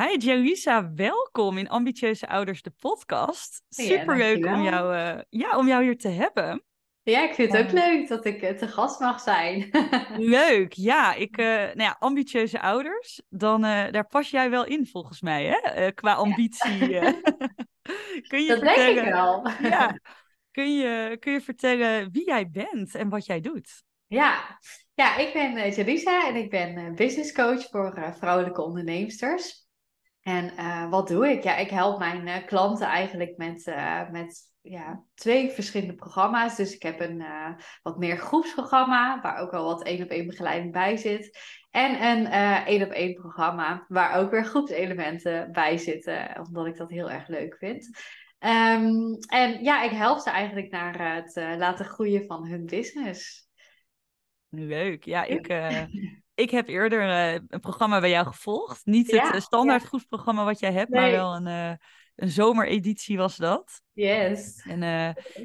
Hi Jerisa, welkom in Ambitieuze Ouders, de podcast. Superleuk om, jou, uh, ja, om jou hier te hebben. Ja, ik vind het ook leuk dat ik te gast mag zijn. leuk, ja. Ik, uh, nou ja, ambitieuze ouders, dan, uh, daar pas jij wel in volgens mij, hè? qua ambitie. Ja. kun je dat vertellen, denk ik wel. ja, kun je, kun je vertellen wie jij bent en wat jij doet? Ja, ja ik ben uh, Jerisa en ik ben business coach voor vrouwelijke onderneemsters. En uh, wat doe ik? Ja, ik help mijn uh, klanten eigenlijk met, uh, met ja, twee verschillende programma's. Dus ik heb een wat meer groepsprogramma, waar ook wel wat één op één begeleiding bij zit. En een één op één programma, waar ook weer groepselementen bij zitten, omdat ik dat heel erg leuk vind. Um, en ja, ik help ze eigenlijk naar het laten groeien van hun business. Leuk. Ja, ik, ik heb eerder uh, een programma bij jou gevolgd. Niet het uh, standaard ja. groepsprogramma wat jij hebt, maar wel een, uh, een zomereditie was dat. Yes. En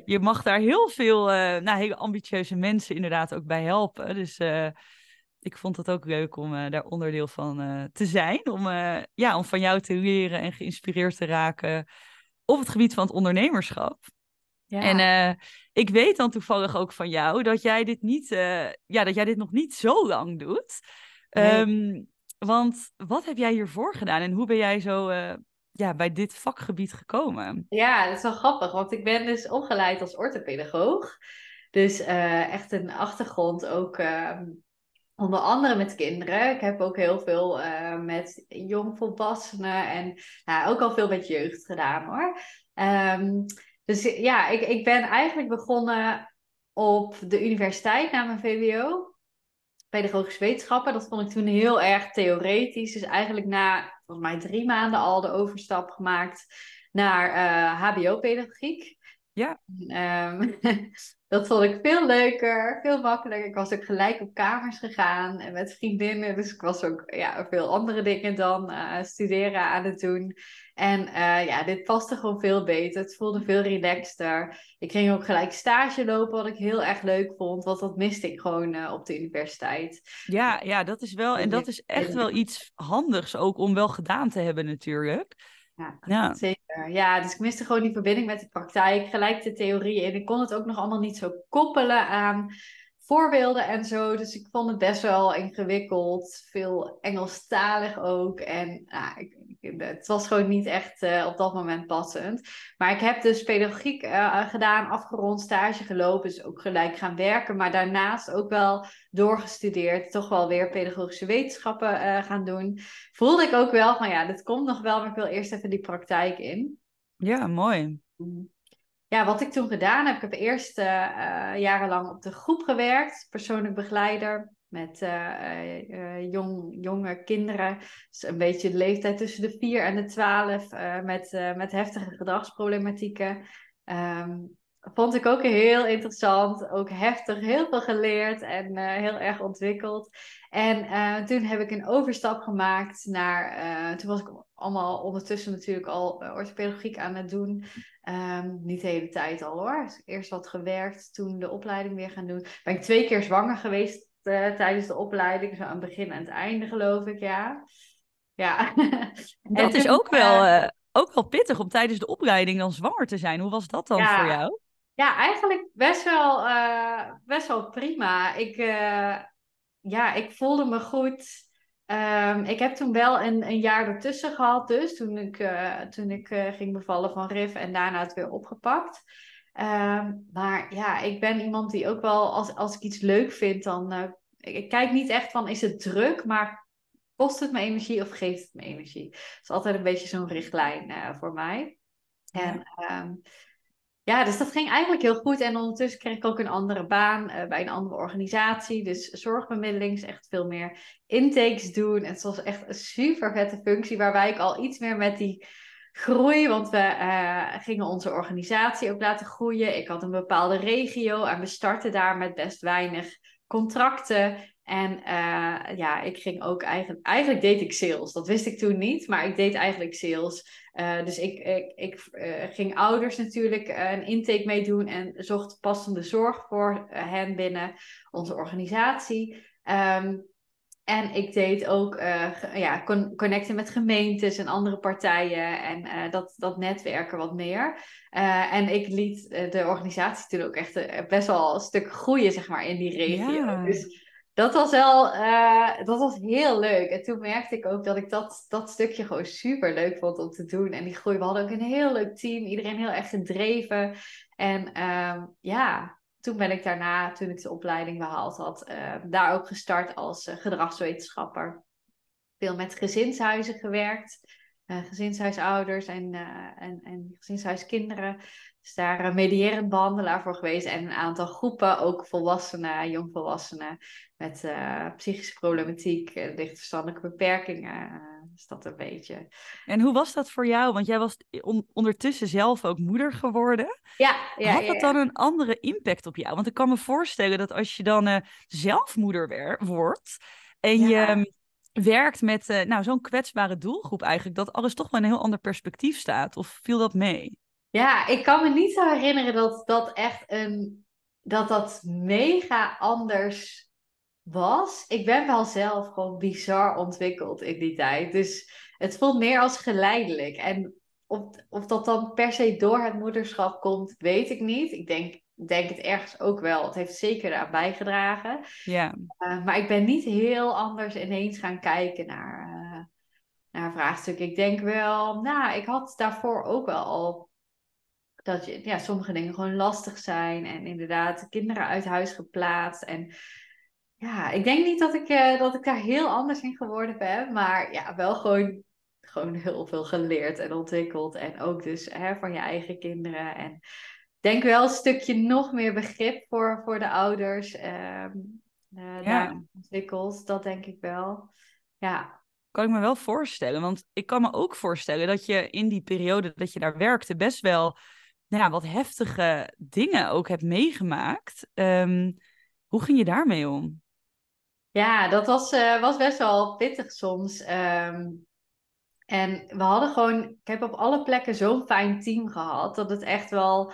je mag daar heel veel, nou, hele ambitieuze mensen inderdaad ook bij helpen. Dus ik vond het ook leuk om daar onderdeel van te zijn. Om, ja, om van jou te leren en geïnspireerd te raken op het gebied van het ondernemerschap. Ja. En uh, ik weet dan toevallig ook van jou dat jij dit niet, uh, ja, dat jij dit nog niet zo lang doet. Nee. Um, want wat heb jij hiervoor gedaan en hoe ben jij zo uh, ja, bij dit vakgebied gekomen? Ja, dat is wel grappig, want ik ben dus opgeleid als orthopedagoog. Dus echt een achtergrond ook onder andere met kinderen. Ik heb ook heel veel met jongvolwassenen en nou, ook al veel met jeugd gedaan hoor. Um, dus ja, ik, ik ben eigenlijk begonnen op de universiteit na mijn VWO. Pedagogische wetenschappen. Dat vond ik toen heel erg theoretisch. Dus eigenlijk na volgens mij drie maanden al de overstap gemaakt naar uh, HBO-pedagogiek. Ja. Um, dat vond ik veel leuker, veel makkelijker. Ik was ook gelijk op kamers gegaan en met vriendinnen. Dus ik was ook ja, veel andere dingen dan uh, studeren aan het doen. En uh, ja, dit paste gewoon veel beter. Het voelde veel relaxter. Ik ging ook gelijk stage lopen, wat ik heel erg leuk vond. Want dat miste ik gewoon uh, op de universiteit. Ja, ja, dat is wel. En dat is echt wel iets handigs ook om wel gedaan te hebben, natuurlijk. Ja, ja, zeker. Ja, dus ik miste gewoon die verbinding met de praktijk, gelijk de theorie. En ik kon het ook nog allemaal niet zo koppelen aan voorbeelden en zo. Dus ik vond het best wel ingewikkeld. Veel Engelstalig ook. En nou, ik, het was gewoon niet echt uh, op dat moment passend. Maar ik heb dus pedagogiek uh, gedaan, afgerond, stage gelopen. Dus ook gelijk gaan werken. Maar daarnaast ook wel doorgestudeerd. Toch wel weer pedagogische wetenschappen uh, gaan doen. Voelde ik ook wel van ja, dit komt nog wel. Maar ik wil eerst even die praktijk in. Ja, mooi. Mm ja, wat ik toen gedaan heb, ik heb eerst uh, jarenlang op de groep gewerkt, persoonlijk begeleider met uh, jong, jonge kinderen. Dus een beetje de leeftijd tussen de 4 en de 12 met, met heftige gedragsproblematieken. Um, vond ik ook heel interessant, ook heftig, heel veel geleerd en heel erg ontwikkeld. En toen heb ik een overstap gemaakt naar, toen was ik allemaal ondertussen natuurlijk al orthopedagogiek aan het doen. Um, niet de hele tijd al hoor. Dus eerst wat gewerkt, toen de opleiding weer gaan doen. Ben ik twee keer zwanger geweest tijdens de opleiding. Zo aan het begin en het einde geloof ik, ja. Ja. Dat is ook, wel, ook wel pittig om tijdens de opleiding dan zwanger te zijn. Hoe was dat dan ja, voor jou? Ja, eigenlijk best wel, uh, best wel prima. Ik, ja, ik voelde me goed. Um, ik heb toen wel een, een jaar ertussen gehad, dus toen ik, uh, toen ik ging bevallen van RIF en daarna het weer opgepakt. Um, maar ja, ik ben iemand die ook wel, als, als ik iets leuk vind, dan. Ik, kijk niet echt van is het druk, maar kost het me energie of geeft het me energie? Dat is altijd een beetje zo'n richtlijn voor mij. En um, ja, dus dat ging eigenlijk heel goed. En ondertussen kreeg ik ook een andere baan uh, bij een andere organisatie. Dus zorgbemiddeling is echt veel meer intakes doen. En het was echt een super vette functie waarbij ik al iets meer met die groei, want we uh, gingen onze organisatie ook laten groeien. Ik had een bepaalde regio en we startten daar met best weinig contracten. En uh, ja, ik ging ook eigenlijk, eigenlijk deed ik sales. Dat wist ik toen niet, maar ik deed eigenlijk sales. Uh, dus ik, ik, ik uh, ging ouders natuurlijk een intake meedoen en zocht passende zorg voor hen binnen onze organisatie. Um, En ik deed ook uh, ja, connecten met gemeentes en andere partijen en uh, dat, dat netwerken wat meer. Uh, en ik liet de organisatie toen ook echt best wel een stuk groeien, zeg maar, in die regio. Ja. Dus dat was wel, dat was heel leuk. En toen merkte ik ook dat ik dat, dat stukje gewoon super leuk vond om te doen. En die groei, we hadden ook een heel leuk team, iedereen heel erg gedreven. En ehm, ja, toen ben ik daarna, toen ik de opleiding behaald had, uh, daar ook gestart als uh, gedragswetenschapper. Veel met gezinshuizen gewerkt, uh, gezinshuisouders en, en, en gezinshuiskinderen. Dus daar medierend behandelaar voor geweest en een aantal groepen, ook volwassenen, jongvolwassenen met psychische problematiek, lichtverstandelijke beperkingen is dat een beetje. En hoe was dat voor jou? Want jij was ondertussen zelf ook moeder geworden. Ja, ja Had dat dan een andere impact op jou? Want ik kan me voorstellen dat als je dan zelf moeder wordt en je ehm, werkt met nou, zo'n kwetsbare doelgroep eigenlijk, dat alles toch wel een heel ander perspectief staat. Of viel dat mee? Ja, ik kan me niet zo herinneren dat dat echt een dat dat mega anders was. Ik ben wel zelf gewoon bizar ontwikkeld in die tijd. Dus het voelt meer als geleidelijk. En of, of dat dan per se door het moederschap komt, weet ik niet. Ik denk, denk het ergens ook wel. Het heeft zeker aan bijgedragen. Ja. Uh, maar ik ben niet heel anders ineens gaan kijken naar, uh, naar vraagstukken. Ik denk wel, nou, ik had daarvoor ook wel al dat je, ja, sommige dingen gewoon lastig zijn. En inderdaad, kinderen uit huis geplaatst. En ja, ik denk niet dat ik, uh, dat ik daar heel anders in geworden ben. Maar ja, wel gewoon, gewoon heel veel geleerd en ontwikkeld. En ook dus hè, van je eigen kinderen. En denk wel een stukje nog meer begrip voor, voor de ouders. Uh, uh, daar ontwikkeld. Dat denk ik wel. Ja. Kan ik me wel voorstellen. Want ik kan me ook voorstellen dat je in die periode dat je daar werkte best wel nou ja, wat heftige dingen ook hebt meegemaakt. Um, hoe ging je daarmee om? Ja, dat was, uh, was best wel pittig soms. Um, en we hadden gewoon, ik heb op alle plekken zo'n fijn team gehad, dat het echt wel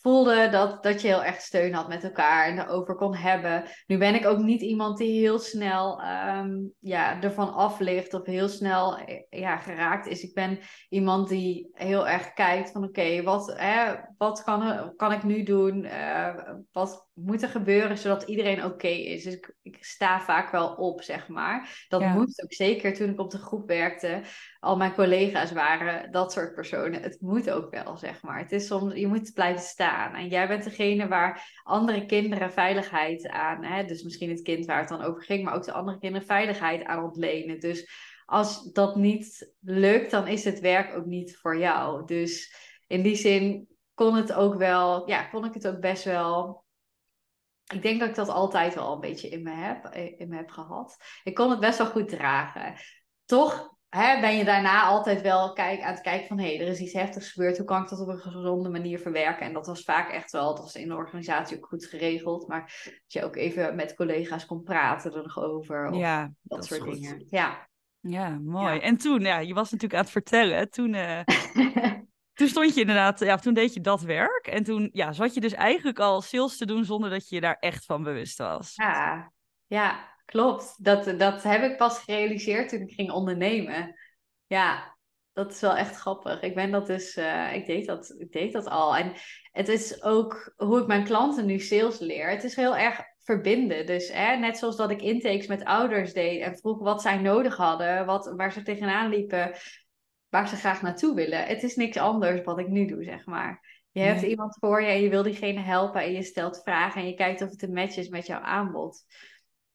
voelde dat, dat je heel erg steun had met elkaar en erover kon hebben. Nu ben ik ook niet iemand die heel snel um, ja, ervan af ligt of heel snel ja, geraakt is. Ik ben iemand die heel erg kijkt van oké, wat, hè, wat kan, kan ik nu doen? Uh, wat moet er gebeuren zodat iedereen oké is? Dus ik, ik, sta vaak wel op, zeg maar. Dat ja. moest ook zeker toen ik op de groep werkte. Al mijn collega's waren dat soort personen. Het moet ook wel, zeg maar. Het is soms, je moet blijven staan. En jij bent degene waar andere kinderen veiligheid aan, hè? dus misschien het kind waar het dan over ging, maar ook de andere kinderen veiligheid aan ontlenen. Dus als dat niet lukt, dan is het werk ook niet voor jou. Dus in die zin kon het ook wel, ja, kon ik het ook best wel. Ik denk dat ik dat altijd wel een beetje in me heb, in me heb gehad. Ik kon het best wel goed dragen. Toch hè, ben je daarna altijd wel kijk, aan het kijken van... hé, hey, er is iets heftigs gebeurd, hoe kan ik dat op een gezonde manier verwerken? En dat was vaak echt wel, dat was in de organisatie ook goed geregeld. Maar dat je ook even met collega's kon praten er nog over. Of ja, dat, soort dingen. Ja. Ja, mooi. En toen, ja, je was natuurlijk aan het vertellen. Toen, uh, toen stond je inderdaad, ja, toen deed je dat werk. En toen ja, zat je dus eigenlijk al sales te doen zonder dat je je daar echt van bewust was. Ja, ja. Klopt, dat, dat heb ik pas gerealiseerd toen ik ging ondernemen. Ja, dat is wel echt grappig. Ik ben dat dus, uh, ik, deed dat, ik deed dat al. En het is ook hoe ik mijn klanten nu sales leer. Het is heel erg verbinden. Dus hè, net zoals dat ik intakes met ouders deed en vroeg wat zij nodig hadden, wat, waar ze tegenaan liepen, waar ze graag naartoe willen. Het is niks anders wat ik nu doe, zeg maar. Je hebt iemand voor je en je wil diegene helpen en je stelt vragen en je kijkt of het een match is met jouw aanbod.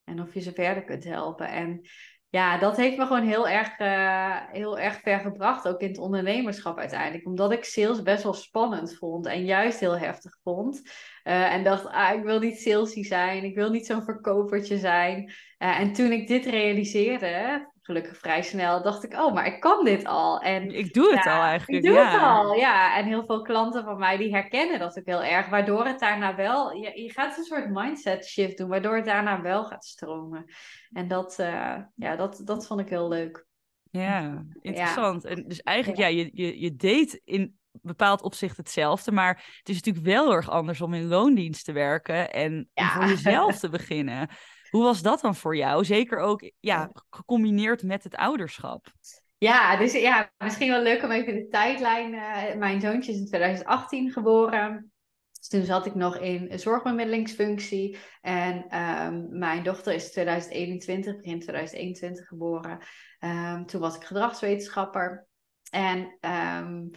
En of je ze verder kunt helpen. En ja, dat heeft me gewoon heel erg, uh, heel erg ver gebracht, ook in het ondernemerschap uiteindelijk. Omdat ik sales best wel spannend vond en juist heel heftig vond. Uh, en dacht, ah, ik wil niet salesy zijn, ik wil niet zo'n verkopertje zijn. Uh, en toen ik dit realiseerde, gelukkig vrij snel dacht ik, oh, maar ik kan dit al. En, ik doe het al eigenlijk. Ik doe het al, ja. En heel veel klanten van mij die herkennen dat ook heel erg, waardoor het daarna wel, je, je gaat een soort mindset shift doen, waardoor het daarna wel gaat stromen. En dat, uh, ja, dat, dat vond ik heel leuk. Ja, interessant. En dus eigenlijk, ja, je, je, je deed in bepaald opzicht hetzelfde, maar het is natuurlijk wel heel erg anders om in loondienst te werken en om voor jezelf te beginnen. Hoe was dat dan voor jou? Zeker ook ja, gecombineerd met het ouderschap. Ja, dus ja, misschien wel leuk om even de tijdlijn. Uh, mijn zoontje is in 2018 geboren. Dus toen zat ik nog in een zorgbemiddelingsfunctie. En ehm, mijn dochter is 2021, begin 2021 geboren. Um, toen was ik gedragswetenschapper. En um,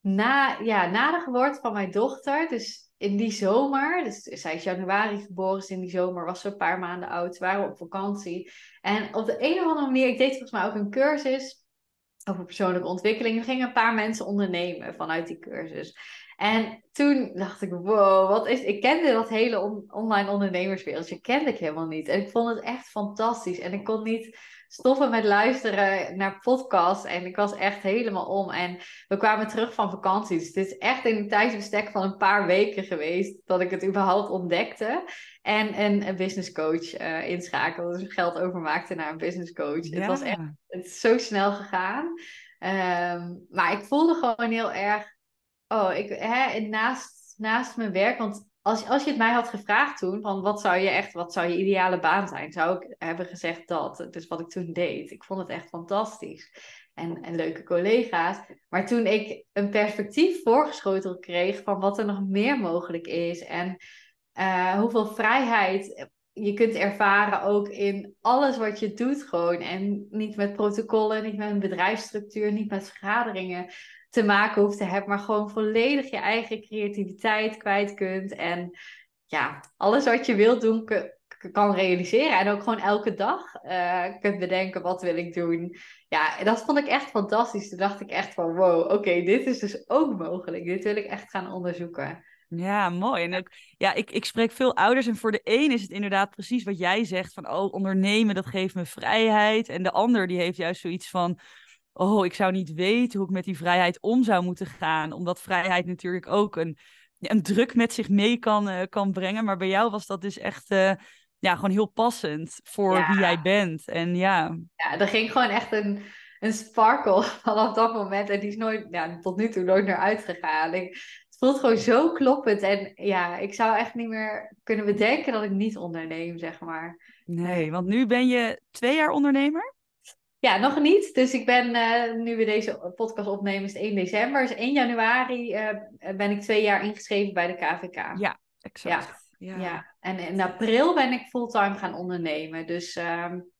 na, ja, na de geboorte van mijn dochter, dus in die zomer, dus zij is januari geboren, dus in die zomer was ze een paar maanden oud, waren we op vakantie. En op de een of andere manier, ik deed volgens mij ook een cursus over persoonlijke ontwikkeling. Er gingen een paar mensen ondernemen vanuit die cursus. En toen dacht ik, wow, wat is... Ik kende dat hele online ondernemerswereldje, kende ik helemaal niet. En ik vond het echt fantastisch. En ik kon niet stoppen met luisteren naar podcasts. En ik was echt helemaal om. En we kwamen terug van vakantie. Dus het is echt in een tijdsbestek van een paar weken geweest dat ik het überhaupt ontdekte. En een, business coach uh, inschakelde. Dus geld overmaakte naar een business coach. Het was echt het is zo snel gegaan. Um, maar ik voelde gewoon heel erg. Oh, ik, hè, naast, naast mijn werk, want als, als je het mij had gevraagd toen, van wat zou je echt, wat zou je ideale baan zijn, zou ik hebben gezegd dat. Dus wat ik toen deed. Ik vond het echt fantastisch. En, en leuke collega's. Maar toen ik een perspectief voorgeschoteld kreeg van wat er nog meer mogelijk is en uh, hoeveel vrijheid je kunt ervaren ook in alles wat je doet gewoon. En niet met protocollen, niet met een bedrijfsstructuur, niet met vergaderingen te maken hoeft te hebben, maar gewoon volledig je eigen creativiteit kwijt kunt. En ja, alles wat je wilt doen kan realiseren. En ook gewoon elke dag uh, kunt bedenken, wat wil ik doen? Ja, dat vond ik echt fantastisch. Toen dacht ik echt van, wow, oké, dit is dus ook mogelijk. Dit wil ik echt gaan onderzoeken. Ja, mooi. En ook, ja, ik, ik spreek veel ouders en voor de een is het inderdaad precies wat jij zegt van, oh, ondernemen, dat geeft me vrijheid. En de ander die heeft juist zoiets van, oh, ik zou niet weten hoe ik met die vrijheid om zou moeten gaan. Omdat vrijheid natuurlijk ook een, een druk met zich mee kan, uh, kan brengen. Maar bij jou was dat dus echt uh, ja, gewoon heel passend voor wie jij bent. En ja. Ja, er ging gewoon echt een, een sparkle vanaf dat moment. En die is nooit, ja, tot nu toe nooit naar uitgegaan. Ik, het voelt gewoon zo kloppend. En ja, ik zou echt niet meer kunnen bedenken dat ik niet onderneem, zeg maar. Nee, want nu ben je twee jaar ondernemer? Ja, nog niet. Dus ik ben, uh, nu we deze podcast opnemen, is het 1 december. Dus 1 januari uh, ben ik twee jaar ingeschreven bij de KVK. Ja, exact. Ja, ja. en in april ben ik fulltime gaan ondernemen. Dus um,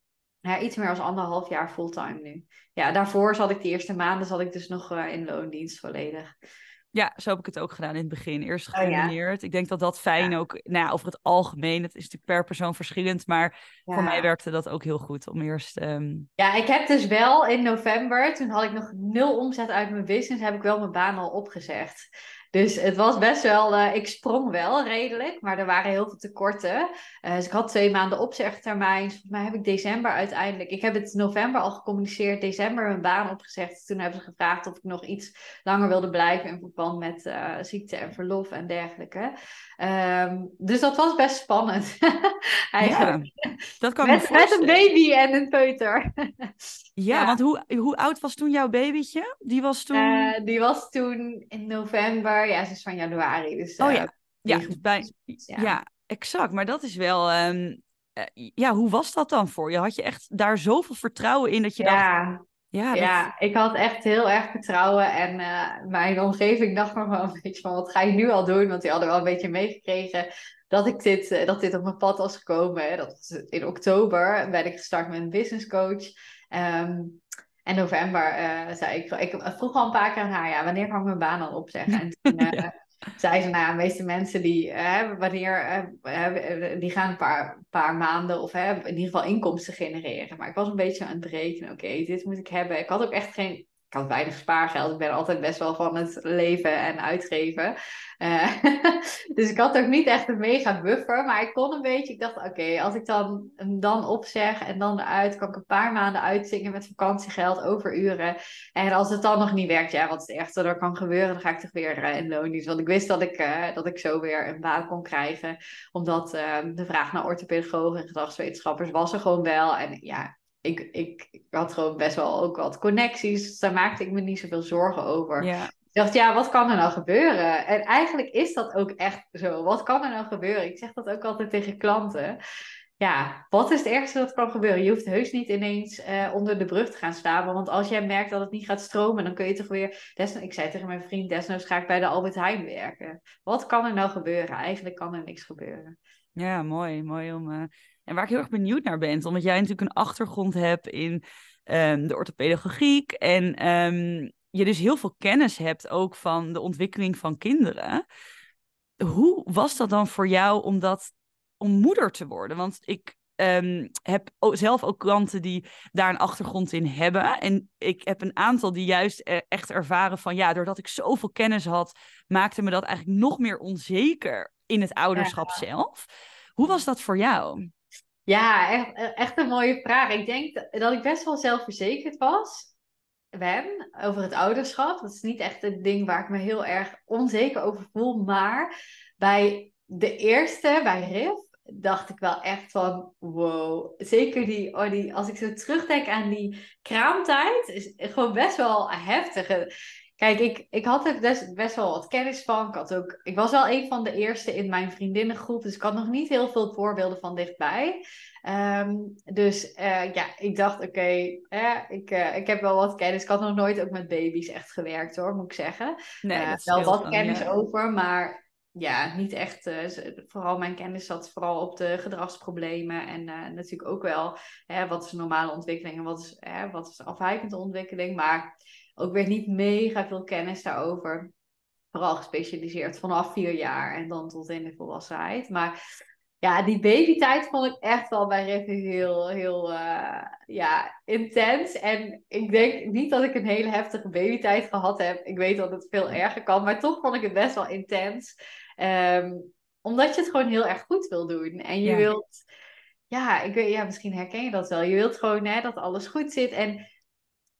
ja, iets meer dan anderhalf jaar fulltime nu. Ja, daarvoor zat ik de eerste maanden zat ik dus nog uh, in loondienst volledig. Ja, zo heb ik het ook gedaan in het begin. Eerst gecombineerd. Oh, Ik denk dat dat fijn ook, nou ja, over het algemeen, het is natuurlijk per persoon verschillend, maar voor mij werkte dat ook heel goed om eerst... Ehm, ja, ik heb dus wel in november, toen had ik nog nul omzet uit mijn business, heb ik wel mijn baan al opgezegd. Dus het was best wel, uh, ik sprong wel redelijk, maar er waren heel veel tekorten. Uh, dus ik had twee maanden opzegtermijn. Volgens mij heb ik december uiteindelijk, ik heb het november al gecommuniceerd, december mijn baan opgezegd. Toen hebben ze gevraagd of ik nog iets langer wilde blijven in verband met uh, ziekte en verlof en dergelijke. Um, dus dat was best spannend. Eigenlijk. Ja, dat kan met, met een baby en een peuter. ja, want hoe, hoe oud was toen jouw babytje? Die was toen. die was toen in november ja, ze is van januari. Dus, oh ja, uh, ja, bij, ja. ja. exact. Maar dat is wel, um, uh, ja, hoe was dat dan voor je? Had je echt daar zoveel vertrouwen in dat je ja. dacht... Ja, ja ik had echt heel erg vertrouwen. En uh, mijn omgeving dacht nog wel een beetje van, wat ga je nu al doen? Want die hadden wel een beetje meegekregen dat, ik dit, dat dit op mijn pad was gekomen. Dat was in oktober ben ik gestart met een business coach. Um, en november uh, zei ik, ik vroeg al een paar keer aan haar, ja, wanneer kan ik mijn baan dan opzeggen? En toen uh, zei ze, nou, de meeste mensen die, uh, wanneer, die gaan een paar, paar maanden of in ieder geval inkomsten genereren. Maar ik was een beetje aan het berekenen, oké, dit moet ik hebben. Ik had ook echt geen ik had weinig spaargeld. Ik ben altijd best wel van het leven en uitgeven. Uh, dus ik had ook niet echt een mega buffer. Maar ik kon een beetje. Ik dacht, oké, als ik dan dan opzeg en dan eruit, kan ik een paar maanden uitzingen met vakantiegeld, overuren. En als het dan nog niet werkt, ja, wat is het ergste er kan gebeuren? Dan ga ik toch weer uh, in loondienst. Want ik wist dat ik, uh, dat ik zo weer een baan kon krijgen. Omdat de vraag naar orthopedagogen en gedragswetenschappers was er gewoon wel. En ja, ik, ik, ik, had gewoon best wel ook wat connecties. Dus daar maakte ik me niet zoveel zorgen over. Ja. Ik dacht, ja, wat kan er nou gebeuren? En eigenlijk is dat ook echt zo. Wat kan er nou gebeuren? Ik zeg dat ook altijd tegen klanten. ja, wat is het ergste dat kan gebeuren? Je hoeft heus niet ineens uh, onder de brug te gaan staan. Want als jij merkt dat het niet gaat stromen, dan kun je toch weer. Desnoods, ik zei tegen mijn vriend, desnoods ga ik bij de Albert Heijn werken. Wat kan er nou gebeuren? Eigenlijk kan er niks gebeuren. Ja, mooi. Mooi om. Uh... En waar ik heel erg benieuwd naar ben, omdat jij natuurlijk een achtergrond hebt in um, de orthopedagogiek. En um, je dus heel veel kennis hebt ook van de ontwikkeling van kinderen. Hoe was dat dan voor jou om dat om moeder te worden. Want ik um, heb zelf ook klanten die daar een achtergrond in hebben. En ik heb een aantal die juist e-, echt ervaren van ja, doordat ik zoveel kennis had, maakte me dat eigenlijk nog meer onzeker in het ouderschap zelf. Hoe was dat voor jou? Ja, echt, echt een mooie vraag. Ik denk dat ik best wel zelfverzekerd was. Ben over het ouderschap. Dat is niet echt het ding waar ik me heel erg onzeker over voel. Maar bij de eerste, bij Riff, dacht ik wel echt van wow. Zeker die, oh die, als ik zo terugdenk aan die kraamtijd, is gewoon best wel heftig. Kijk, ik, ik had er best, best wel wat kennis van. Ik, had ook, ik was wel een van de eerste in mijn vriendinnengroep, dus ik had nog niet heel veel voorbeelden van dichtbij. Ehm, dus uh, ja, ik dacht, oké, ik, uh, ik heb wel wat kennis. Ik had nog nooit ook met baby's echt gewerkt hoor, moet ik zeggen. Nee, uh, wel wat kennis over, maar ja, niet echt. Uh, vooral mijn kennis zat vooral op de gedragsproblemen. En uh, natuurlijk ook wel hè, wat is normale ontwikkeling en wat is, hè, wat is afwijkende ontwikkeling. Maar ook weer niet mega veel kennis daarover. Vooral gespecialiseerd vanaf vier jaar en dan tot in de volwassenheid. Maar ja, die babytijd vond ik echt wel bij Riffen heel, heel uh, ja, intens. En ik denk niet dat ik een hele heftige babytijd gehad heb. Ik weet dat het veel erger kan, maar toch vond ik het best wel intens. Um, omdat je het gewoon heel erg goed wil doen. En je wilt, ja, ik weet, ja, misschien herken je dat wel. Je wilt gewoon hè, dat alles goed zit. En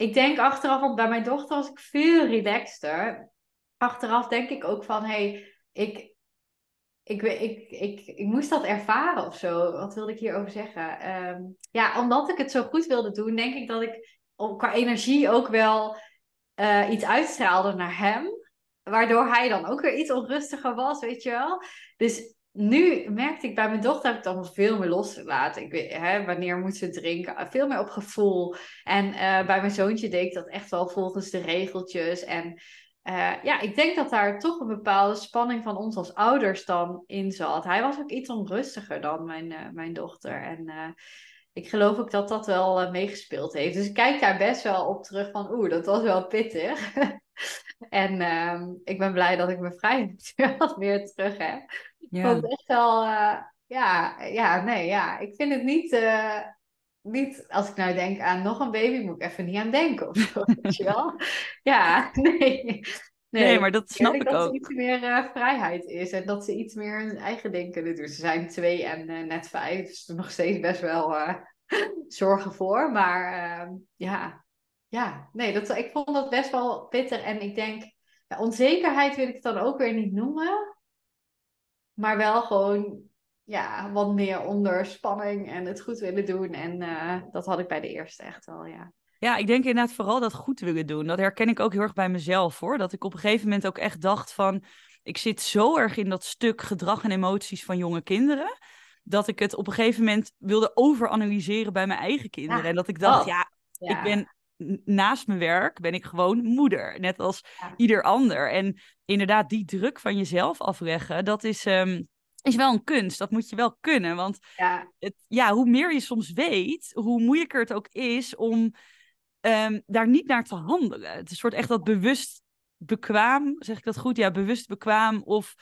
ik denk achteraf, want bij mijn dochter was ik veel relaxter. Achteraf denk ik ook van, hé, hey, ik, ik, ik, ik, ik moest dat ervaren of zo. Wat wilde ik hierover zeggen? Um, ja, omdat ik het zo goed wilde doen, denk ik dat ik qua energie ook wel uh, iets uitstraalde naar hem. Waardoor hij dan ook weer iets onrustiger was, weet je wel. Dus nu merkte ik bij mijn dochter heb ik dan veel meer losgelaten. Ik weet, hè, wanneer moet ze drinken? Veel meer op gevoel. En uh, bij mijn zoontje deed ik dat echt wel volgens de regeltjes. En uh, ja, ik denk dat daar toch een bepaalde spanning van ons als ouders dan in zat. Hij was ook iets onrustiger dan mijn, mijn dochter. En ik geloof ook dat dat wel meegespeeld heeft. Dus ik kijk daar best wel op terug van, oeh, dat was wel pittig. En uh, ik ben blij dat ik mijn vrijheid wat meer terug heb. Ja. Want echt wel, uh, ja, ja, nee, ja. Ik vind het niet, uh, niet, als ik nou denk aan nog een baby, moet ik even niet aan denken of zo, weet je wel? Ja, nee. Nee, nee, maar dat snap ik, dat ook. Dat er iets meer uh, vrijheid is en dat ze iets meer hun eigen ding kunnen doen. Ze zijn twee en net vijf, dus er nog steeds best wel zorgen voor. Maar ehm, ja, ja, nee, dat, ik vond dat best wel pittig. En ik denk, ja, onzekerheid wil ik het dan ook weer niet noemen. Maar wel gewoon, ja, wat meer onder spanning en het goed willen doen. En uh, dat had ik bij de eerste echt wel, ja. Ja, ik denk inderdaad vooral dat goed willen doen. Dat herken ik ook heel erg bij mezelf hoor. Dat ik op een gegeven moment ook echt dacht van... Ik zit zo erg in dat stuk gedrag en emoties van jonge kinderen dat ik het op een gegeven moment wilde overanalyseren bij mijn eigen kinderen. En dat ik dacht, oh. ja, ja, ik ben naast mijn werk ben ik gewoon moeder, net als ieder ander. En inderdaad, die druk van jezelf afleggen, dat is, um, is wel een kunst. Dat moet je wel kunnen. Want ja. Het, ja, hoe meer je soms weet, hoe moeilijker het ook is om um, daar niet naar te handelen. Het is soort echt dat bewust bekwaam, zeg ik dat goed? Ja, bewust bekwaam of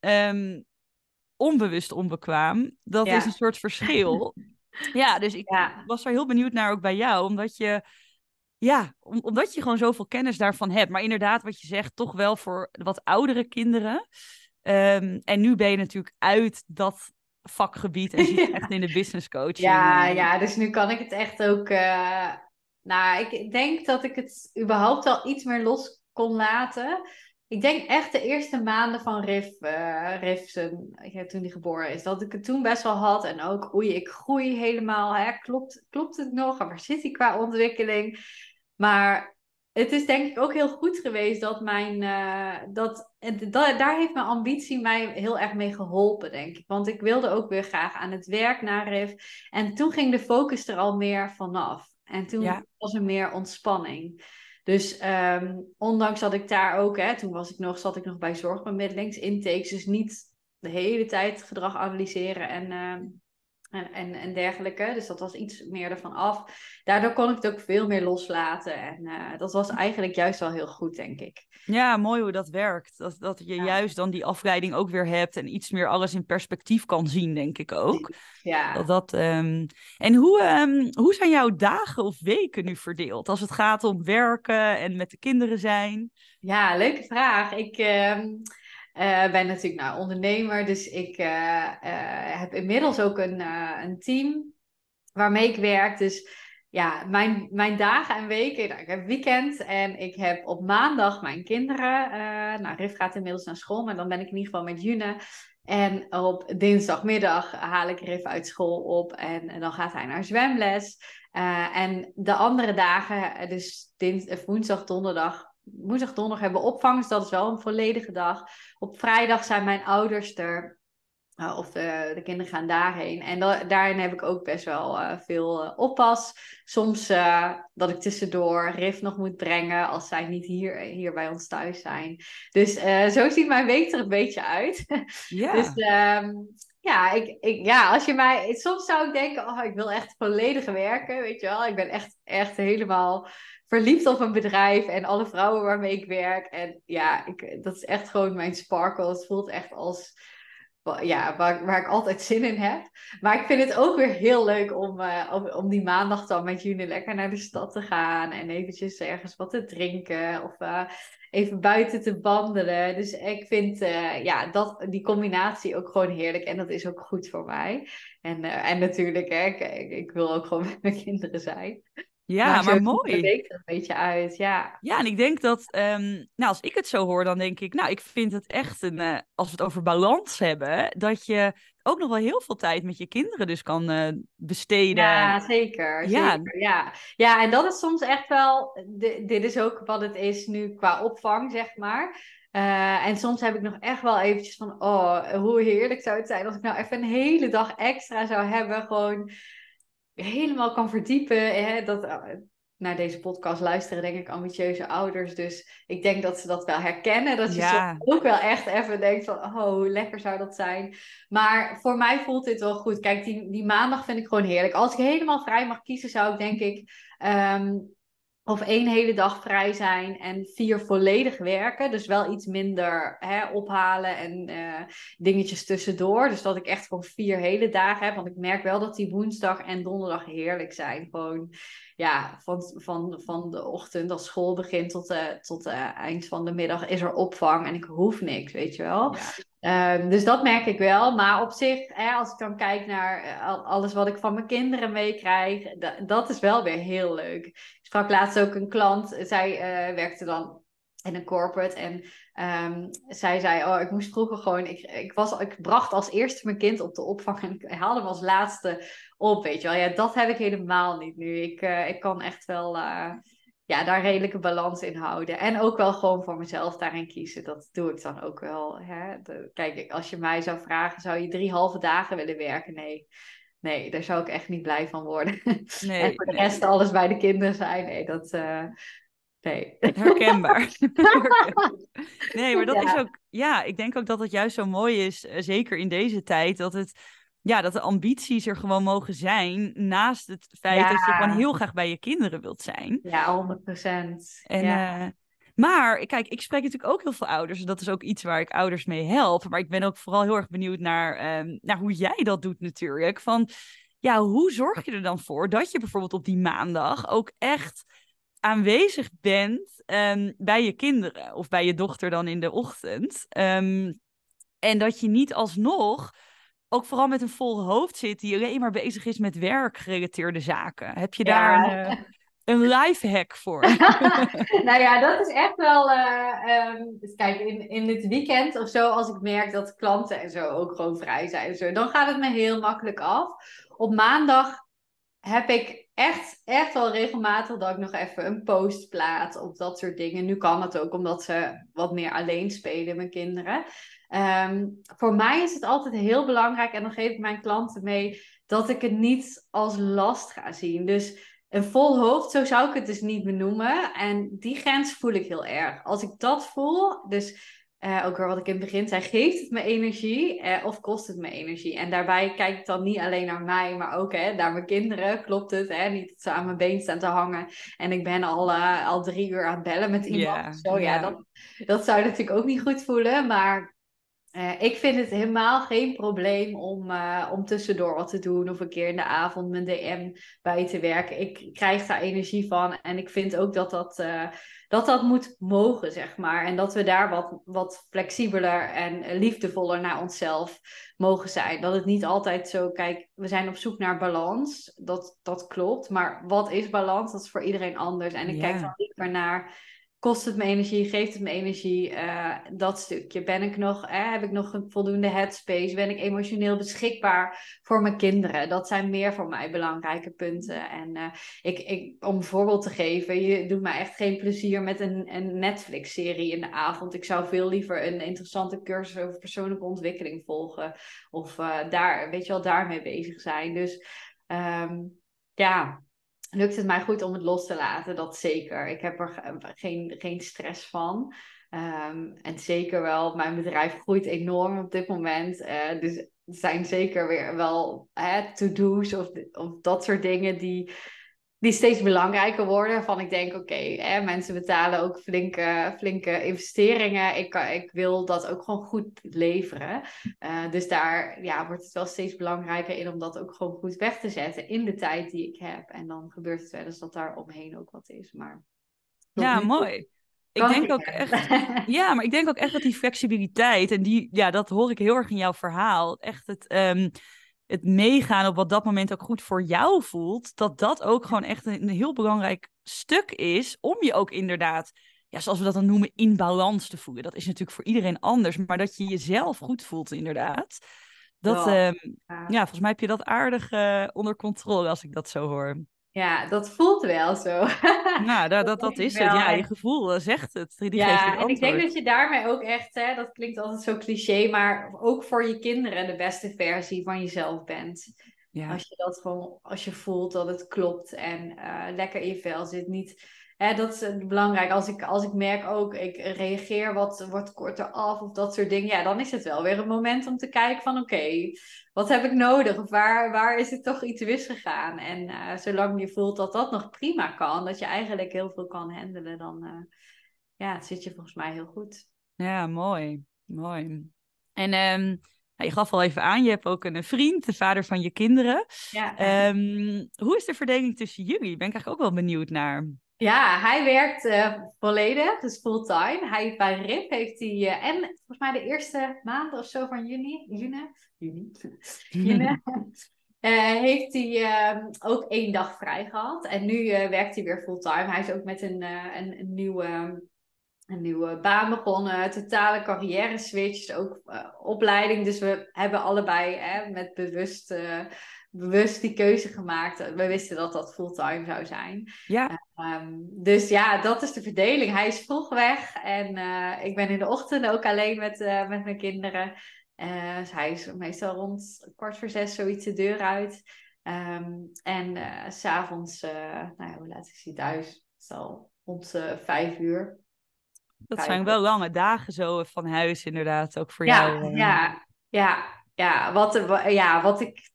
um, onbewust onbekwaam. Dat is een soort verschil. ja, dus ik was er heel benieuwd naar ook bij jou, omdat je ja, omdat je gewoon zoveel kennis daarvan hebt. Maar inderdaad, wat je zegt, toch wel voor wat oudere kinderen. Um, en nu ben je natuurlijk uit dat vakgebied en zit je echt in de business coaching. Ja, ja, dus nu kan ik het echt ook. Uh, nou, ik denk dat ik het überhaupt al iets meer los kon laten. Ik denk echt de eerste maanden van Riff, uh, zijn, toen hij geboren is, dat ik het toen best wel had. En ook, oei, ik groei helemaal. Hè? Klopt, klopt het nog? waar zit hij qua ontwikkeling? Maar het is denk ik ook heel goed geweest dat mijn. Uh, dat, daar heeft mijn ambitie mij heel erg mee geholpen, denk ik. Want ik wilde ook weer graag aan het werk naar RIF. En toen ging de focus er al meer vanaf. En toen was er meer ontspanning. Dus um, ondanks dat ik daar ook, hè, toen was ik nog, zat ik nog bij zorgbemiddelingsintakes, dus niet de hele tijd gedrag analyseren en uh, en, en, en dergelijke. Dus dat was iets meer ervan af. Daardoor kon ik het ook veel meer loslaten. En uh, dat was eigenlijk juist wel heel goed, denk ik. Ja, mooi hoe dat werkt. Dat, dat je juist dan die afleiding ook weer hebt en iets meer alles in perspectief kan zien, denk ik ook. Ja. Dat, dat, um... En hoe, um, hoe zijn jouw dagen of weken nu verdeeld als het gaat om werken en met de kinderen zijn? Ja, leuke vraag. Ik. Uh uh, ben natuurlijk nou, ondernemer, dus ik uh, heb inmiddels ook een, een team waarmee ik werk. Dus ja, mijn, mijn dagen en weken, nou, ik heb weekend en ik heb op maandag mijn kinderen. nou, Rif gaat inmiddels naar school, maar dan ben ik in ieder geval met June. En op dinsdagmiddag haal ik Rif uit school op en, en dan gaat hij naar zwemles. en de andere dagen, dus dins, woensdag, donderdag, woensdag, donderdag hebben we opvang, dus dat is wel een volledige dag. Op vrijdag zijn mijn ouders er. Uh, of de, de, kinderen gaan daarheen. En daarin heb ik ook best wel uh, veel uh, oppas. Soms dat ik tussendoor Rif nog moet brengen als zij niet hier, hier bij ons thuis zijn. Dus zo ziet mijn week er een beetje uit. Ja. dus um, ja, ik, ik, ja, als je mij. Soms zou ik denken: oh, ik wil echt volledig werken. Weet je wel, ik ben echt, echt helemaal verliefd op een bedrijf en alle vrouwen waarmee ik werk. En ja, ik, dat is echt gewoon mijn sparkle. Het voelt echt als ja, waar, waar ik altijd zin in heb. Maar ik vind het ook weer heel leuk om, uh, om, om, die maandag dan met jullie lekker naar de stad te gaan. En eventjes ergens wat te drinken. Of uh, even buiten te wandelen. Dus ik vind uh, ja, dat, die combinatie ook gewoon heerlijk. En dat is ook goed voor mij. En, en natuurlijk, hè, ik, ik wil ook gewoon met mijn kinderen zijn. Ja, maar, mooi. er een beetje uit, ja. Ja, en ik denk dat, um, nou, als ik het zo hoor, dan denk ik, nou, ik vind het echt een, uh, als we het over balans hebben, dat je ook nog wel heel veel tijd met je kinderen dus kan uh, besteden. Ja, zeker. Ja. Zeker, ja. ja, en dat is soms echt wel, dit is ook wat het is nu qua opvang, zeg maar. Uh, en soms heb ik nog echt wel eventjes van, oh, hoe heerlijk zou het zijn als ik nou even een hele dag extra zou hebben, gewoon helemaal kan verdiepen. Hè, dat, eh, naar deze podcast luisteren, denk ik, ambitieuze ouders. Dus ik denk dat ze dat wel herkennen. Dat je ook wel echt even denkt van, oh, hoe lekker zou dat zijn. Maar voor mij voelt dit wel goed. Kijk, die, die maandag vind ik gewoon heerlijk. Als ik helemaal vrij mag kiezen, zou ik denk ik... Um, of één hele dag vrij zijn en vier volledig werken. Dus wel iets minder hè, ophalen en uh, dingetjes tussendoor. Dus dat ik echt gewoon vier hele dagen heb. Want ik merk wel dat die woensdag en donderdag heerlijk zijn. Gewoon ja, van, van, van de ochtend als school begint tot, uh, tot uh, eind van de middag is er opvang. En ik hoef niks, weet je wel. Um, dus dat merk ik wel. Maar op zich, hè, als ik dan kijk naar uh, alles wat ik van mijn kinderen meekrijg, dat is wel weer heel leuk. Sprak laatst ook een klant, zij uh, werkte dan in een corporate en um, zij zei, oh, ik moest vroeger gewoon, ik, ik, was, ik bracht als eerste mijn kind op de opvang en ik haalde hem als laatste op, weet je wel. Ja, dat heb ik helemaal niet nu. Ik, uh, ik kan echt wel ja, daar redelijke balans in houden. En ook wel gewoon voor mezelf daarin kiezen. Dat doe ik dan ook wel. Hè? kijk, als je mij zou vragen, zou je drie halve dagen willen werken? Nee. Nee, daar zou ik echt niet blij van worden. Nee, en voor de rest alles bij de kinderen zijn. Nee, dat... Uh, nee. Herkenbaar. nee, maar dat is ook... Ja, ik denk ook dat het juist zo mooi is, eh, zeker in deze tijd, dat het ja, dat de ambities er gewoon mogen zijn. Naast het feit dat je gewoon heel graag bij je kinderen wilt zijn. Ja, 100 procent. Ja. Uh, maar kijk, ik spreek natuurlijk ook heel veel ouders. Dat is ook iets waar ik ouders mee help. Maar ik ben ook vooral heel erg benieuwd naar, um, naar hoe jij dat doet natuurlijk. Van ja, hoe zorg je er dan voor dat je bijvoorbeeld op die maandag ook echt aanwezig bent um, bij je kinderen of bij je dochter dan in de ochtend. Um, en dat je niet alsnog ook vooral met een vol hoofd zit die alleen maar bezig is met werkgerelateerde zaken. Heb je daar een, uh, een life hack voor? nou ja, dat is echt wel. Uh, um, dus kijk, in, in het weekend of zo, als ik merk dat klanten en zo ook gewoon vrij zijn, zo, dan gaat het me heel makkelijk af. Op maandag heb ik echt, echt wel regelmatig dat ik nog even een post plaats of dat soort dingen. Nu kan het ook omdat ze wat meer alleen spelen, mijn kinderen. Ehm, voor mij is het altijd heel belangrijk, en dan geef ik mijn klanten mee, dat ik het niet als last ga zien. Dus een vol hoofd, zo zou ik het dus niet benoemen. En die grens voel ik heel erg. Als ik dat voel, dus uh, ook weer wat ik in het begin zei, geeft het me energie uh, of kost het me energie? En daarbij kijk ik dan niet alleen naar mij, maar ook hè, naar mijn kinderen. Klopt het? Hè? Niet dat ze aan mijn been staan te hangen en ik ben al, uh, al drie uur aan het bellen met iemand. Yeah, zo, ja, dat, dat zou natuurlijk ook niet goed voelen. Maar uh, ik vind het helemaal geen probleem om, uh, om tussendoor wat te doen of een keer in de avond mijn DM bij te werken. Ik krijg daar energie van en ik vind ook dat dat, uh, dat, dat moet mogen, zeg maar. En dat we daar wat, wat flexibeler en liefdevoller naar onszelf mogen zijn. Dat het niet altijd zo, kijk, we zijn op zoek naar balans, dat, dat klopt. Maar wat is balans? Dat is voor iedereen anders. En ik ja. kijk dan liever naar kost het me energie, geeft het me energie, uh, dat stukje. Ben ik nog, eh, heb ik nog een voldoende headspace? Ben ik emotioneel beschikbaar voor mijn kinderen? Dat zijn meer voor mij belangrijke punten. En uh, ik, ik, om een voorbeeld te geven, je doet mij echt geen plezier met een, een Netflix-serie in de avond. Ik zou veel liever een interessante cursus over persoonlijke ontwikkeling volgen. Of daar, weet je wel, daarmee bezig zijn. Dus um, ja, lukt het mij goed om het los te laten, dat zeker. Ik heb er geen, geen stress van. Um, en zeker wel, mijn bedrijf groeit enorm op dit moment. Uh, dus er zijn zeker weer wel to-do's of, of dat soort dingen die, die steeds belangrijker worden. Van ik denk, oké, mensen betalen ook flinke, flinke investeringen. Ik, ik wil dat ook gewoon goed leveren. Uh, dus daar ja, wordt het wel steeds belangrijker in om dat ook gewoon goed weg te zetten in de tijd die ik heb. En dan gebeurt het wel eens dat daar omheen ook wat is. Maar ja, mooi. Ik denk ook echt, ja, maar ik denk ook echt dat die flexibiliteit, en die, ja, dat hoor ik heel erg in jouw verhaal. Echt het, um, het meegaan op wat dat moment ook goed voor jou voelt, dat dat ook gewoon echt een, heel belangrijk stuk is om je ook inderdaad, ja, zoals we dat dan noemen, in balans te voelen. Dat is natuurlijk voor iedereen anders, maar dat je jezelf goed voelt inderdaad. Dat, ja, um, ja volgens mij heb je dat aardig uh, onder controle als ik dat zo hoor. Ja, dat voelt wel zo. Nou, dat, dat, dat is het. Ja, je gevoel eh, zegt het. Die ja, en ik denk dat je daarmee ook echt, hè, dat klinkt altijd zo cliché, maar ook voor je kinderen de beste versie van jezelf bent. Ja. Als je dat gewoon, als je voelt dat het klopt en uh, lekker in je vel zit. Niet Hè, dat is belangrijk. Als ik, als ik merk ook, ik reageer wat, wat korter af of dat soort dingen. Ja, dan is het wel weer een moment om te kijken van oké, wat heb ik nodig? Of waar, waar is het toch iets misgegaan? En uh, zolang je voelt dat dat nog prima kan, dat je eigenlijk heel veel kan handelen, dan uh, ja, zit je volgens mij heel goed. Ja, mooi. Mooi. En um, je gaf al even aan, je hebt ook een vriend, de vader van je kinderen. Ja. Um, hoe is de verdeling tussen jullie? Ben ik eigenlijk ook wel benieuwd naar. Ja, hij werkt uh, volledig, dus fulltime. Hij bij RIP heeft hij, uh, en volgens mij de eerste maanden of zo van juni, juni, juni, juni uh, heeft hij ehm, ook één dag vrij gehad. En nu werkt hij weer fulltime. Hij is ook met een, een, een, nieuwe, een nieuwe baan begonnen, totale carrière switch, ook opleiding. Dus we hebben allebei met bewust bewust die keuze gemaakt. We wisten dat dat fulltime zou zijn. Ja. Um, dus ja, dat is de verdeling. Hij is vroeg weg en uh, ik ben in de ochtend ook alleen met, uh, met mijn kinderen. Uh, dus hij is meestal rond kwart voor zes zoiets de deur uit. Um, en s s'avonds, nou ja, hoe laat is hij thuis? Het is al rond vijf uur. Dat zijn wel lange dagen zo van huis inderdaad, ook voor jou. Ja, ja, ja. Wat, ja, wat ik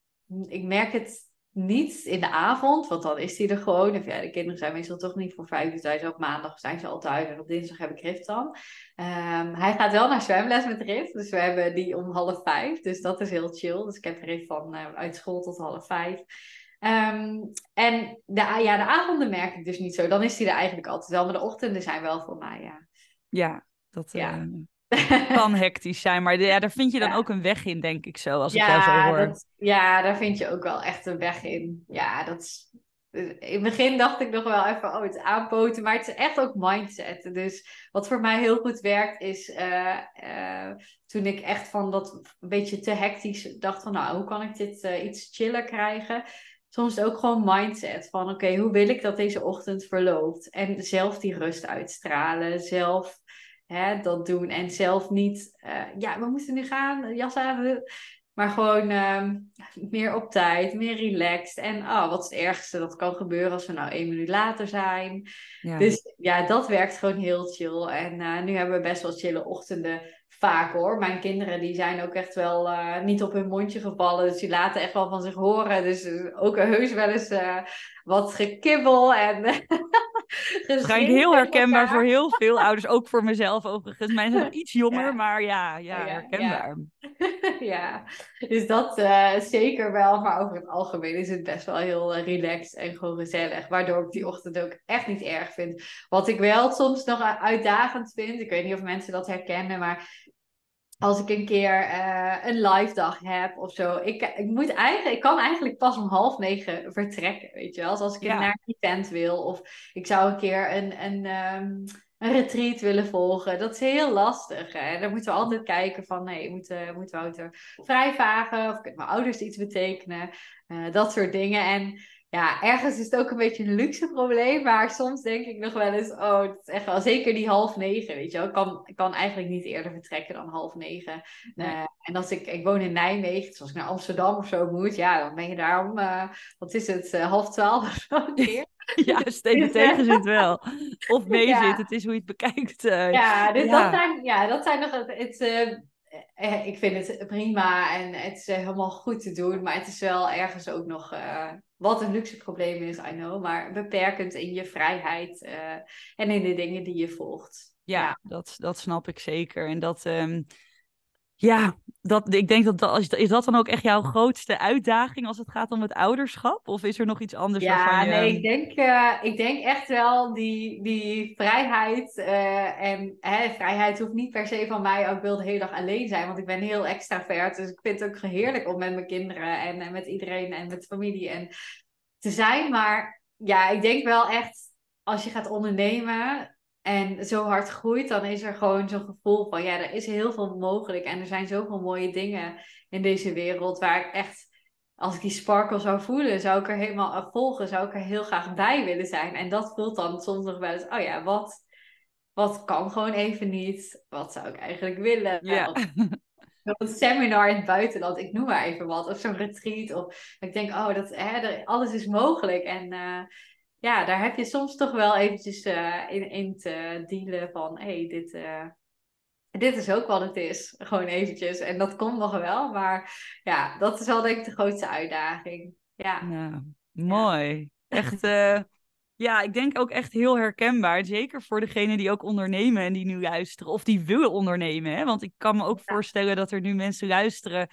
ik merk het niet in de avond, want dan is hij er gewoon. Of ja, de kinderen zijn meestal toch niet voor vijf uur thuis. Op maandag zijn ze al thuis en op dinsdag heb ik Rift dan. Um, hij gaat wel naar zwemles met Rift, dus we hebben die om half vijf. Dus dat is heel chill. Dus ik heb Rift van uh, uit school tot half vijf. Um, en de, ja, de avonden merk ik dus niet zo. Dan is hij er eigenlijk altijd wel, maar de ochtenden zijn wel voor mij, ja. Ja, dat, ja. Uh, kan hectisch zijn. Maar ja, daar vind je dan ook een weg in, denk ik zo, als ik jou zo hoor. Dat, ja, daar vind je ook wel echt een weg in. Ja, dat is... In het begin dacht ik nog wel even, oh, het aanpoten. Maar het is echt ook mindset. Dus wat voor mij heel goed werkt, is uh, uh, toen ik echt van dat een beetje te hectisch dacht van, nou, hoe kan ik dit uh, iets chiller krijgen? soms ook gewoon mindset van oké, hoe wil ik dat deze ochtend verloopt? En zelf die rust uitstralen, zelf hè, dat doen en zelf niet, uh, ja, we moeten nu gaan, jas aan. Maar gewoon ehm, meer op tijd, meer relaxed. En oh, wat is het ergste dat kan gebeuren als we nou één minuut later zijn? Ja. Dus ja, dat werkt gewoon heel chill. En uh, nu hebben we best wel chille ochtenden vaak hoor. Mijn kinderen die zijn ook echt wel uh, niet op hun mondje gevallen. Dus die laten echt wel van zich horen. Dus ook heus wel eens wat gekibbel en Waarschijnlijk heel herkenbaar voor heel veel ouders, ook voor mezelf overigens. Mijn zijn iets jonger, maar ja, ja, herkenbaar. Ja. dus dat uh, zeker wel. Maar over het algemeen is het best wel heel uh, relaxed en gewoon gezellig. Waardoor ik die ochtend ook echt niet erg vind. Wat ik wel soms nog uitdagend vind, ik weet niet of mensen dat herkennen, maar als ik een keer uh, een live dag heb of zo. Ik, ik, moet eigenlijk, ik kan eigenlijk pas om half negen vertrekken, weet je wel. als ik ja. naar een event wil of ik zou een keer een, een, um, een retreat willen volgen. Dat is heel lastig. Hè? Dan moeten we altijd kijken van, nee, moet, uh, moet Wouter vrijvagen? Of kunnen mijn ouders iets betekenen? Uh, dat soort dingen. En ja, ergens is het ook een beetje een luxe probleem. Maar soms denk ik nog wel eens, oh, het is echt wel zeker die half negen, weet je wel. Ik kan, kan eigenlijk niet eerder vertrekken dan half negen. Uh, en als ik, ik woon in Nijmegen, dus als ik naar Amsterdam of zo moet, ja, dan ben je daar om, uh, wat is het, uh, half twaalf of zo ja, steeds tegen zit wel. Of mee ja. zit, het is hoe je het bekijkt. ja, dus ja. Dat zijn, ja, dat zijn nog het, het eh, ik vind het prima en het is helemaal goed te doen. Maar het is wel ergens ook nog wat een luxe probleem is, I know. Maar beperkend in je vrijheid uh, en in de dingen die je volgt. Ja, ja, Dat, dat snap ik zeker. En dat, um, ja, dat, ik denk dat, dat is dat dan ook echt jouw grootste uitdaging als het gaat om het ouderschap? Of is er nog iets anders ja, je... nee, ik denk, uh, ik denk echt wel die, die vrijheid. Uh, en hè, vrijheid hoeft niet per se van mij ook wil de hele dag alleen zijn. Want ik ben heel extravert. Dus ik vind het ook heerlijk om met mijn kinderen en, en met iedereen en met familie en te zijn. Maar ja, ik denk wel echt, als je gaat ondernemen, en zo hard groeit, dan is er gewoon zo'n gevoel van, ja, er is heel veel mogelijk. En er zijn zoveel mooie dingen in deze wereld waar ik echt, als ik die sparkle zou voelen, zou ik er helemaal volgen, zou ik er heel graag bij willen zijn. En dat voelt dan soms nog wel eens, oh ja, wat, wat kan gewoon even niet? Wat zou ik eigenlijk willen? Ja. een seminar in het buitenland, ik noem maar even wat. Of zo'n retreat. Of ik denk, oh, dat, hè, alles is mogelijk. En uh, ja, daar heb je soms toch wel eventjes uh, in, in te dealen van, hé, hey, dit, uh, dit is ook wat het is. Gewoon eventjes. En dat komt nog wel, maar ja, dat is wel denk ik de grootste uitdaging. Ja, ja mooi. Echt, uh, ja, ik denk ook echt heel herkenbaar. Zeker voor degenen die ook ondernemen en die nu luisteren. Of die willen ondernemen. Hè? Want ik kan me ook ja. voorstellen dat er nu mensen luisteren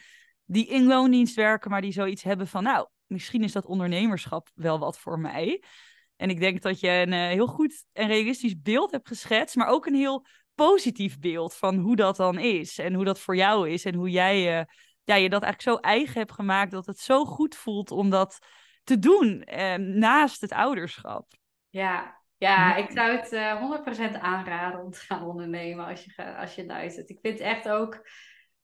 die in loondienst werken, maar die zoiets hebben van, nou, misschien is dat ondernemerschap wel wat voor mij. En ik denk dat je een uh, heel goed en realistisch beeld hebt geschetst, maar ook een heel positief beeld van hoe dat dan is en hoe dat voor jou is en hoe jij uh, ja, je dat eigenlijk zo eigen hebt gemaakt dat het zo goed voelt om dat te doen eh, naast het ouderschap. Ja, ja, ik zou het uh, 100% aanraden om te gaan ondernemen als je, als je luistert. Ik vind echt ook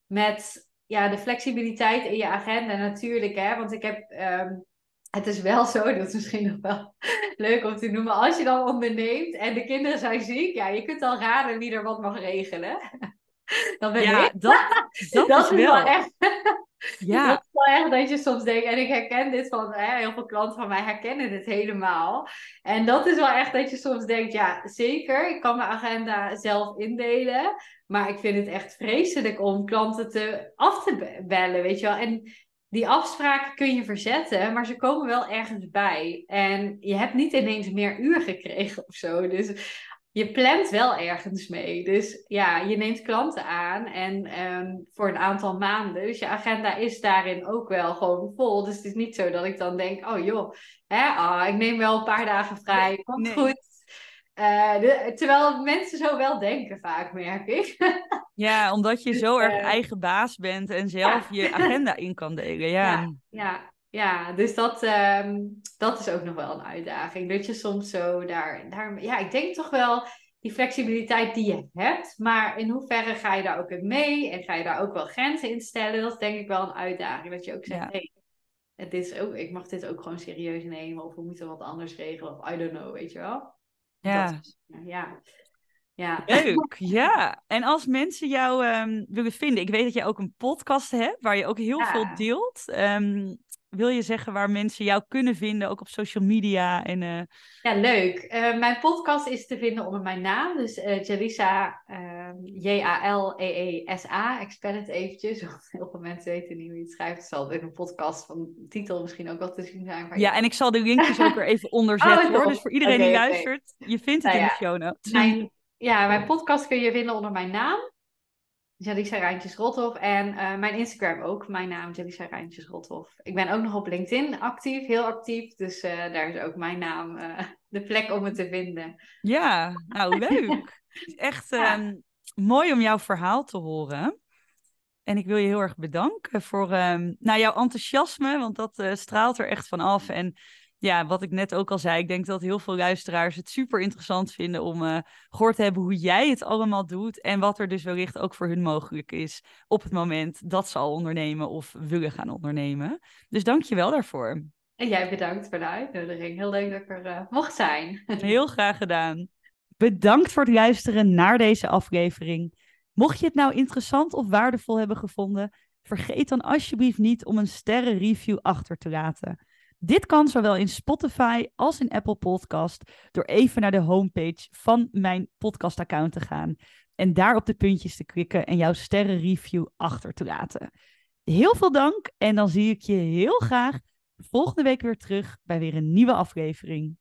met ja, de flexibiliteit in je agenda natuurlijk, hè, want ik heb um, het is wel zo, dat is misschien nog wel leuk om te noemen. Als je dan onderneemt en de kinderen zijn ziek, ja, je kunt al raden wie er wat mag regelen. Dan ben ja, ik. Dat, dat, dat is, wel. echt. Ja. Dat is wel echt dat je soms denkt, en ik herken dit van hè, heel veel klanten van mij herkennen dit helemaal. En dat is wel echt dat je soms denkt, ja, zeker, ik kan mijn agenda zelf indelen. Maar ik vind het echt vreselijk om klanten te af te bellen, weet je wel. En die afspraken kun je verzetten, maar ze komen wel ergens bij. En je hebt niet ineens meer uur gekregen of zo. Dus je plant wel ergens mee. Dus ja, je neemt klanten aan en um, voor een aantal maanden. Dus je agenda is daarin ook wel gewoon vol. Dus het is niet zo dat ik dan denk, oh joh, hè, ah, ik neem wel een paar dagen vrij. Komt nee. goed. Uh, de, terwijl mensen zo wel denken vaak, merk ik. Ja, omdat je dus, zo erg uh, eigen baas bent en zelf ja. je agenda in kan delen. Ja, ja, ja, ja. dus dat, um, dat is ook nog wel een uitdaging. Dat je soms zo daar, daar... Ja, ik denk toch wel die flexibiliteit die je hebt. Maar in hoeverre ga je daar ook in mee? En ga je daar ook wel grenzen in stellen? Dat is denk ik wel een uitdaging. Dat je ook zegt, ja. hey, dit is ook, ik mag dit ook gewoon serieus nemen. Of we moeten wat anders regelen. Of I don't know, weet je wel. Ja. Dat, ja. Ja. Leuk, ja. En als mensen jou ehm, willen vinden, ik weet dat je ook een podcast hebt waar je ook heel Ja. veel deelt. Ehm, wil je zeggen waar mensen jou kunnen vinden, ook op social media? En, eh, Ja, leuk. Eh, mijn podcast is te vinden onder mijn naam. Dus eh Jalisa, ehm, J-A-L-E-E-S-A. Ik spel het eventjes, want heel veel mensen weten niet hoe je het schrijft. Het zal in een podcast van de titel misschien ook wel te zien zijn. maar ja, en ik zal de linkjes ook weer even onder Oh, zetten hoor. Dus voor iedereen die luistert, je vindt het Nou in de ja, show notes. Mijn, ja, mijn podcast kun je vinden onder mijn naam. Jalisa Rijntjes Rothoff. En eh, mijn Instagram ook. Mijn naam Jalisa Rijntjes Rothoff. Ik ben ook nog op LinkedIn actief, heel actief. Dus eh, daar is ook mijn naam eh, de plek om me te vinden. Ja, nou leuk. Het is echt Ja. ehm, mooi om jouw verhaal te horen. En ik wil je heel erg bedanken voor ehm, nou, jouw enthousiasme, want dat straalt er echt van af. En ja, wat ik net ook al zei, ik denk dat heel veel luisteraars het super interessant vinden om eh, gehoord te hebben hoe jij het allemaal doet. En wat er dus wellicht ook voor hun mogelijk is op het moment dat ze al ondernemen of willen gaan ondernemen. Dus dank je wel daarvoor. En jij bedankt voor de uitnodiging. Heel leuk dat ik er eh, mocht zijn. Heel graag gedaan. Bedankt voor het luisteren naar deze aflevering. Mocht je het nou interessant of waardevol hebben gevonden, vergeet dan alsjeblieft niet om een sterrenreview achter te laten. Dit kan zowel in Spotify als in Apple Podcast door even naar de homepage van mijn podcastaccount te gaan en daar op de puntjes te klikken en jouw sterrenreview achter te laten. Heel veel dank en dan zie ik je heel graag volgende week weer terug bij weer een nieuwe aflevering.